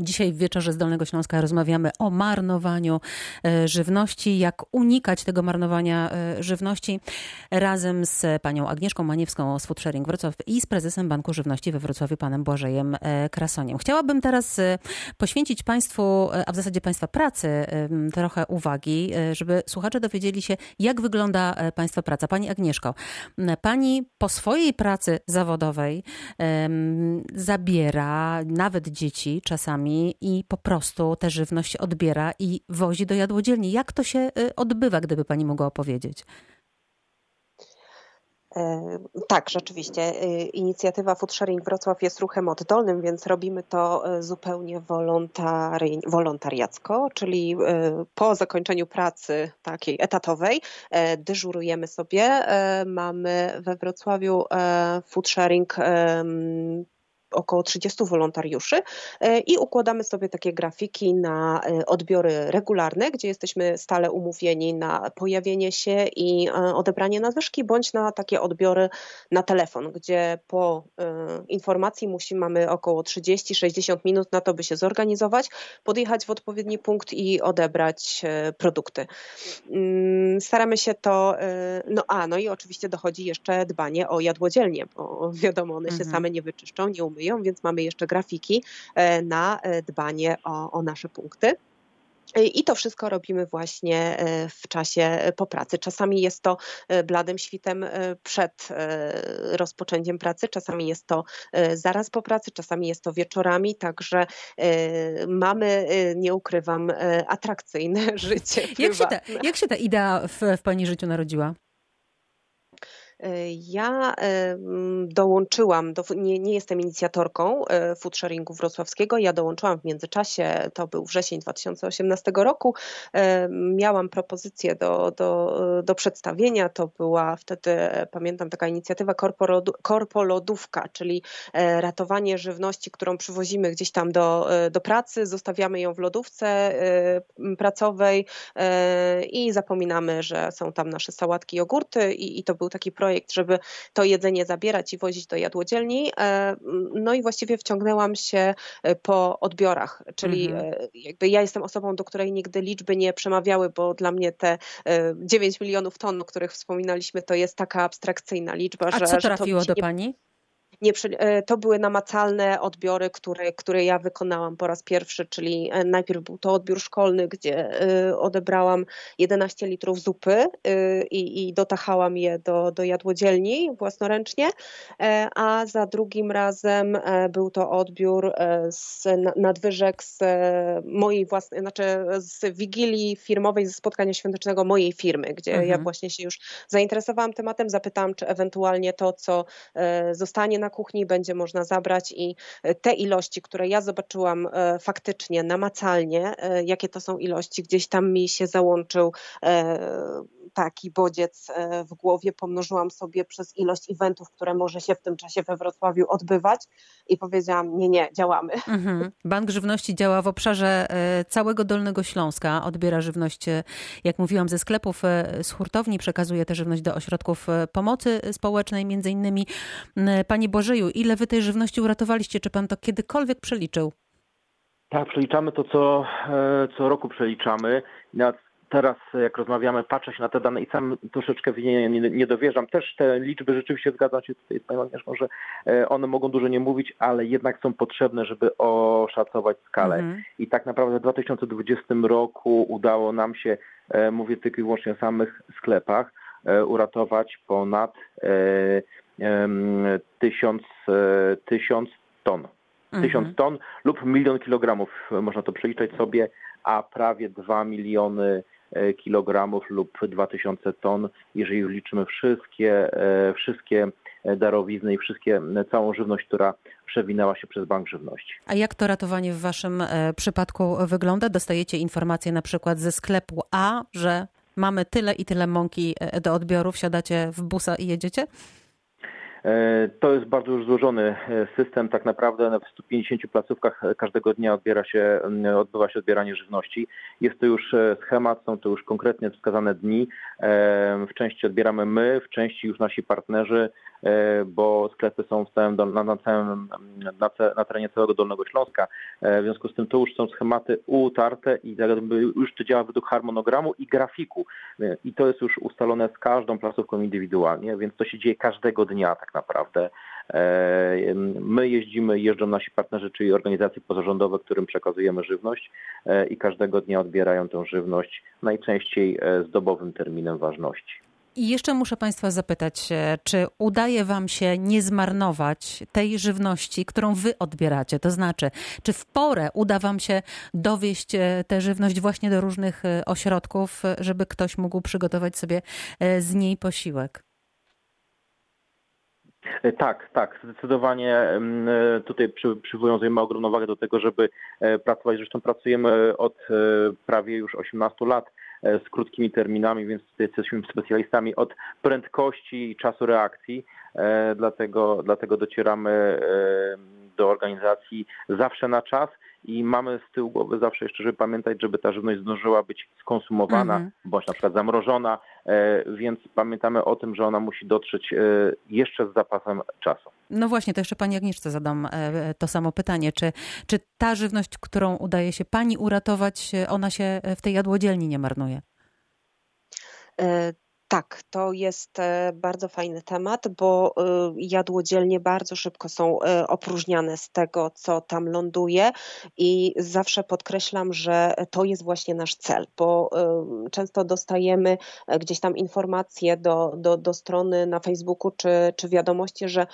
Dzisiaj w wieczorze z Dolnego Śląska rozmawiamy o marnowaniu e, żywności, jak unikać tego marnowania e, żywności razem z panią Agnieszką Maniewską z Food Sharing Wrocław i z prezesem Banku Żywności we Wrocławiu, panem Błażejem e, Krasoniem. Chciałabym teraz poświęcić państwu, a w zasadzie państwa pracy trochę uwagi, żeby słuchacze dowiedzieli się, jak wygląda państwa praca. Pani Agnieszko, pani po swojej pracy zawodowej zabiera nawet dzieci czasami i po prostu tę żywność odbiera i wozi do jadłodzielni. Jak to się y, odbywa, gdyby pani mogła opowiedzieć? E, tak, rzeczywiście. Y, inicjatywa Food Sharing Wrocław jest ruchem oddolnym, więc robimy to y, zupełnie wolontari wolontariacko, czyli po zakończeniu pracy takiej etatowej e, dyżurujemy sobie. E, mamy we Wrocławiu Food Sharing około 30 wolontariuszy e, i układamy sobie takie grafiki na e, odbiory regularne, gdzie jesteśmy stale umówieni na pojawienie się i e, odebranie nadwyżki, bądź na takie odbiory na telefon, gdzie po informacji musimy, mamy około 30-60 minut na to, by się zorganizować, podjechać w odpowiedni punkt i odebrać produkty. Mm, staramy się to, no a, no i oczywiście dochodzi jeszcze dbanie o jadłodzielnie, bo wiadomo, one się mhm. same nie wyczyszczą, nie umyją, więc mamy jeszcze grafiki e, na e, dbanie o, o nasze punkty. E, I to wszystko robimy właśnie w czasie po pracy. Czasami jest to bladym świtem przed rozpoczęciem pracy, czasami jest to zaraz po pracy, czasami jest to wieczorami, także mamy, nie ukrywam, atrakcyjne życie. Jak się, ta, jak się ta idea w, w Pani życiu narodziła? Ja dołączyłam, do, nie, nie jestem inicjatorką e, food sharingu wrocławskiego, ja dołączyłam w międzyczasie, to był wrzesień 2018 roku, miałam propozycję do, do, do przedstawienia, to była wtedy, pamiętam, taka inicjatywa korpolodówka, czyli e, ratowanie żywności, którą przywozimy gdzieś tam do, e, do pracy, zostawiamy ją w lodówce pracowej i zapominamy, że są tam nasze sałatki, jogurty i, i to był taki projekt, projekt, żeby to jedzenie zabierać i wozić do jadłodzielni. E, no i właściwie wciągnęłam się e, po odbiorach, czyli mhm. E, jakby ja jestem osobą, do której nigdy liczby nie przemawiały, bo dla mnie te 9 milionów ton, o których wspominaliśmy, to jest taka abstrakcyjna liczba, A że. co trafiło że do Pani? Nie, e, to były namacalne odbiory, które, które ja wykonałam po raz pierwszy, czyli e, najpierw był to odbiór szkolny, gdzie e, odebrałam 11 litrów zupy i, i dotachałam je do, do jadłodzielni własnoręcznie, a za drugim razem był to odbiór z nadwyżek z mojej własnej, znaczy z wigilii firmowej, ze spotkania świątecznego mojej firmy, gdzie mhm. ja właśnie się już zainteresowałam tematem, zapytałam, czy ewentualnie to, co zostanie na kuchni będzie można zabrać i e, te ilości, które ja zobaczyłam e, faktycznie, namacalnie, e, jakie to są ilości, gdzieś tam mi się załączył taki bodziec w głowie, pomnożyłam sobie przez ilość eventów, które może się w tym czasie we Wrocławiu odbywać i powiedziałam, nie, nie, działamy. Mhm. Bank Żywności działa w obszarze całego Dolnego Śląska, odbiera żywność, jak mówiłam, ze sklepów, z hurtowni, przekazuje tę żywność do ośrodków pomocy społecznej, między innymi. Panie Bożeju, ile wy tej żywności uratowaliście? Czy pan to kiedykolwiek przeliczył? Tak, przeliczamy to, co, e, co roku przeliczamy. teraz, jak rozmawiamy, patrzę się na te dane i sam troszeczkę w nie, nie, nie dowierzam. Też te liczby rzeczywiście zgadzam się tutaj z Panią Agnieszką, że e, one mogą dużo nie mówić, ale jednak są potrzebne, żeby oszacować skalę. Mhm. I tak naprawdę w 2020 roku udało nam się, e, mówię tylko i wyłącznie o samych sklepach, uratować ponad tysiąc, e, tysiąc ton. Mhm. Tysiąc ton lub milion kilogramów, można to przeliczyć sobie, a prawie dwa miliony e, kilogramów lub dwa tysiące ton, jeżeli już liczymy wszystkie, e, wszystkie darowizny i wszystkie, całą żywność, która przewinęła się przez Bank Żywności. A jak to ratowanie w Waszym przypadku wygląda? Dostajecie informacje na przykład ze sklepu A, że mamy tyle i tyle mąki do odbioru, wsiadacie w busa i jedziecie? To jest bardzo złożony system. Tak naprawdę w 150 placówkach każdego dnia odbiera się, odbywa się odbieranie żywności. Jest to już schemat, są to już konkretnie wskazane dni. W części odbieramy my, w części już nasi partnerzy, bo sklepy są w całym, na, na, całym, na, na terenie całego Dolnego Śląska. W związku z tym to już są schematy utarte i już to działa według harmonogramu i grafiku. I to jest już ustalone z każdą placówką indywidualnie, więc to się dzieje każdego dnia tak naprawdę. E, my jeździmy, jeżdżą nasi partnerzy, czyli organizacje pozarządowe, którym przekazujemy żywność e, i każdego dnia odbierają tę żywność, najczęściej e, z dobowym terminem ważności. I jeszcze muszę Państwa zapytać, czy udaje Wam się nie zmarnować tej żywności, którą Wy odbieracie? To znaczy, czy w porę uda Wam się dowieść tę żywność właśnie do różnych ośrodków, żeby ktoś mógł przygotować sobie z niej posiłek? E, tak, tak, zdecydowanie e, tutaj przy, przywiązujemy ogromną wagę do tego, żeby e, pracować. Zresztą pracujemy od prawie już 18 lat z krótkimi terminami, więc jesteśmy specjalistami od prędkości i czasu reakcji, dlatego, dlatego docieramy do organizacji zawsze na czas i mamy z tyłu głowy zawsze jeszcze, żeby pamiętać, żeby ta żywność zdążyła być skonsumowana mhm. bądź na przykład zamrożona, e, więc pamiętamy o tym, że ona musi dotrzeć e, jeszcze z zapasem czasu. No właśnie, to jeszcze Pani Agnieszce zadam e, to samo pytanie. Czy, czy ta żywność, którą udaje się Pani uratować, ona się w tej jadłodzielni nie marnuje? Tak, to jest e, bardzo fajny temat, bo e, jadłodzielnie bardzo szybko są e, opróżniane z tego, co tam ląduje i zawsze podkreślam, że to jest właśnie nasz cel, bo często dostajemy gdzieś tam informacje do, do, do strony na Facebooku czy, czy wiadomości, że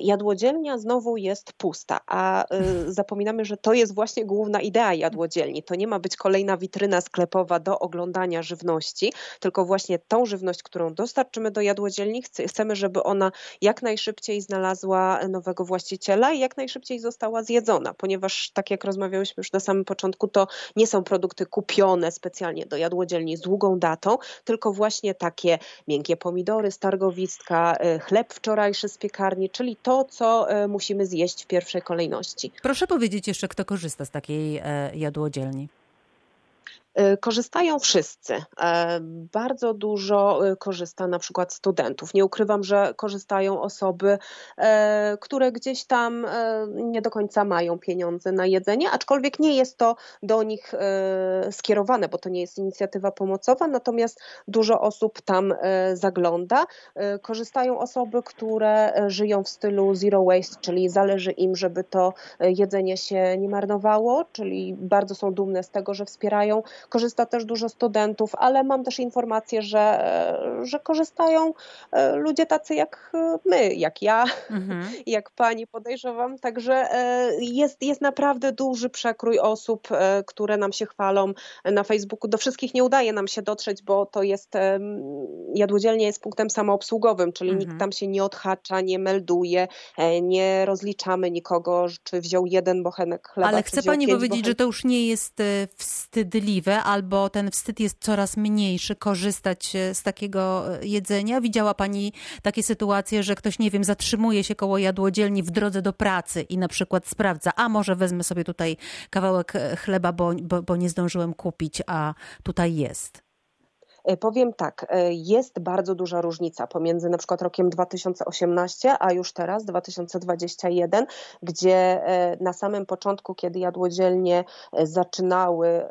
jadłodzielnia znowu jest pusta, a zapominamy, że to jest właśnie główna idea jadłodzielni. To nie ma być kolejna witryna sklepowa do oglądania żywności, tylko właśnie tą żywność, którą dostarczymy do jadłodzielni, chcemy, żeby ona jak najszybciej znalazła nowego właściciela i jak najszybciej została zjedzona, ponieważ tak jak rozmawiałyśmy już na samym początku, to nie są produkty kupione specjalnie do jadłodzielni z długą datą, tylko właśnie takie miękkie pomidory z targowiska, y, chleb wczorajszy z piekarni, czyli to, co y, musimy zjeść w pierwszej kolejności. Proszę powiedzieć jeszcze, kto korzysta z takiej e, jadłodzielni. E, korzystają wszyscy. E, bardzo dużo e, korzysta na przykład studentów. Nie ukrywam, że korzystają osoby, które gdzieś tam nie do końca mają pieniądze na jedzenie, aczkolwiek nie jest to do nich skierowane, bo to nie jest inicjatywa pomocowa, natomiast dużo osób tam zagląda. Korzystają osoby, które żyją w stylu zero waste, czyli zależy im, żeby to jedzenie się nie marnowało, czyli bardzo są dumne z tego, że wspierają korzysta też dużo studentów, ale mam też informację, że, że korzystają e, ludzie tacy jak my, jak ja, mhm. jak pani podejrzewam. Także e, jest, jest naprawdę duży przekrój osób, e, które nam się chwalą na Facebooku. Do wszystkich nie udaje nam się dotrzeć, bo to jest jadłodzielnie jest punktem samoobsługowym, czyli mhm. nikt tam się nie odhacza, nie melduje, nie rozliczamy nikogo, czy wziął jeden bochenek chleba. Ale chce pani powiedzieć, bochenek... że to już nie jest wstydliwe, albo ten wstyd jest coraz mniejszy, korzystać e, z takiego e, jedzenia? Widziała Pani takie sytuacje, że ktoś, nie wiem, zatrzymuje się koło jadłodzielni w drodze do pracy i na przykład sprawdza, a może wezmę sobie tutaj kawałek e, chleba, bo, bo, bo nie zdążyłem kupić, a tutaj jest? E, powiem tak, e, jest bardzo duża różnica pomiędzy na przykład rokiem 2018, a już teraz 2021, gdzie e, na samym początku, kiedy jadłodzielnie zaczynały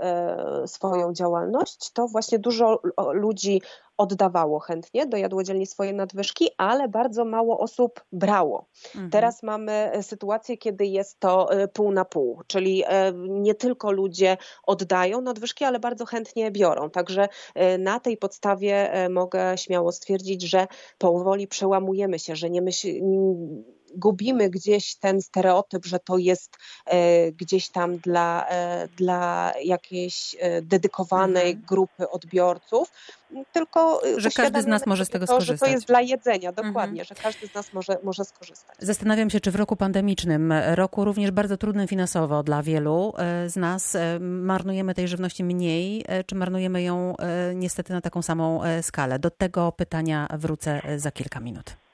swoją działalność, to właśnie dużo ludzi oddawało chętnie do jadłodzielni swoje nadwyżki, ale bardzo mało osób brało. Mhm. Teraz mamy e, sytuację, kiedy jest to e, pół na pół, czyli e, nie tylko ludzie oddają nadwyżki, ale bardzo chętnie biorą. Także na tej podstawie mogę śmiało stwierdzić, że powoli przełamujemy się, że nie myśl, gubimy gdzieś ten stereotyp, że to jest e, gdzieś tam dla, e, dla jakiejś e, dedykowanej mhm. grupy odbiorców, tylko że każdy z nas może z tego to, skorzystać. Że to jest dla jedzenia, dokładnie, mhm. że każdy z nas może, może skorzystać. Zastanawiam się, czy w roku pandemicznym, roku również bardzo trudnym finansowo dla wielu z nas, marnujemy tej żywności mniej, czy marnujemy ją niestety na taką samą skalę? Do tego pytania wrócę za kilka minut.